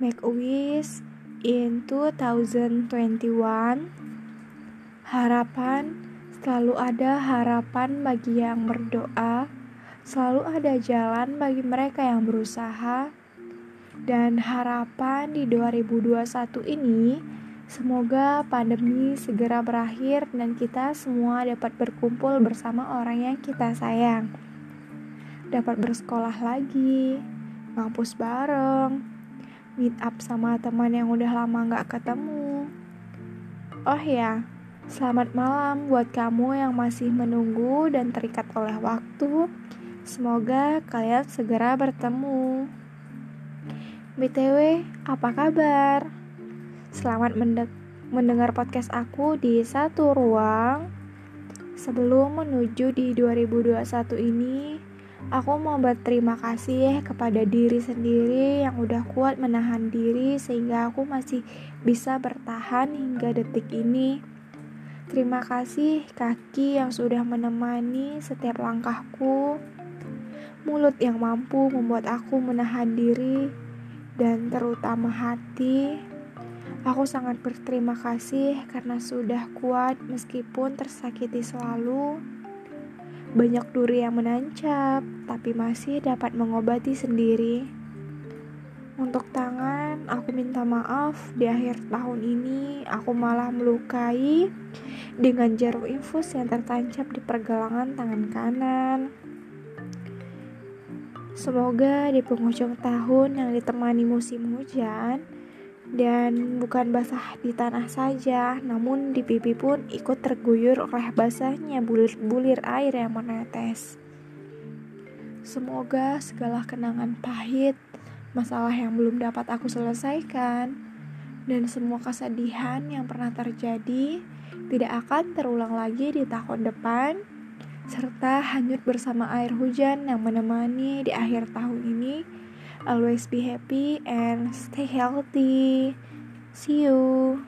make a wish in 2021. Harapan selalu ada harapan bagi yang berdoa, selalu ada jalan bagi mereka yang berusaha. Dan harapan di 2021 ini semoga pandemi segera berakhir dan kita semua dapat berkumpul bersama orang yang kita sayang. Dapat bersekolah lagi, ngampus bareng, meet up sama teman yang udah lama gak ketemu. Oh ya, selamat malam buat kamu yang masih menunggu dan terikat oleh waktu. Semoga kalian segera bertemu. BTW, apa kabar? Selamat mendengar podcast aku di satu ruang. Sebelum menuju di 2021 ini, Aku mau berterima kasih kepada diri sendiri yang udah kuat menahan diri sehingga aku masih bisa bertahan hingga detik ini. Terima kasih kaki yang sudah menemani setiap langkahku, mulut yang mampu membuat aku menahan diri, dan terutama hati. Aku sangat berterima kasih karena sudah kuat meskipun tersakiti selalu. Banyak duri yang menancap, tapi masih dapat mengobati sendiri. Untuk tangan, aku minta maaf di akhir tahun ini aku malah melukai dengan jarum infus yang tertancap di pergelangan tangan kanan. Semoga di penghujung tahun yang ditemani musim hujan, dan bukan basah di tanah saja, namun di pipi pun ikut terguyur oleh basahnya bulir-bulir air yang menetes. Semoga segala kenangan pahit, masalah yang belum dapat aku selesaikan, dan semua kesedihan yang pernah terjadi tidak akan terulang lagi di tahun depan, serta hanyut bersama air hujan yang menemani di akhir tahun ini Always be happy and stay healthy. See you.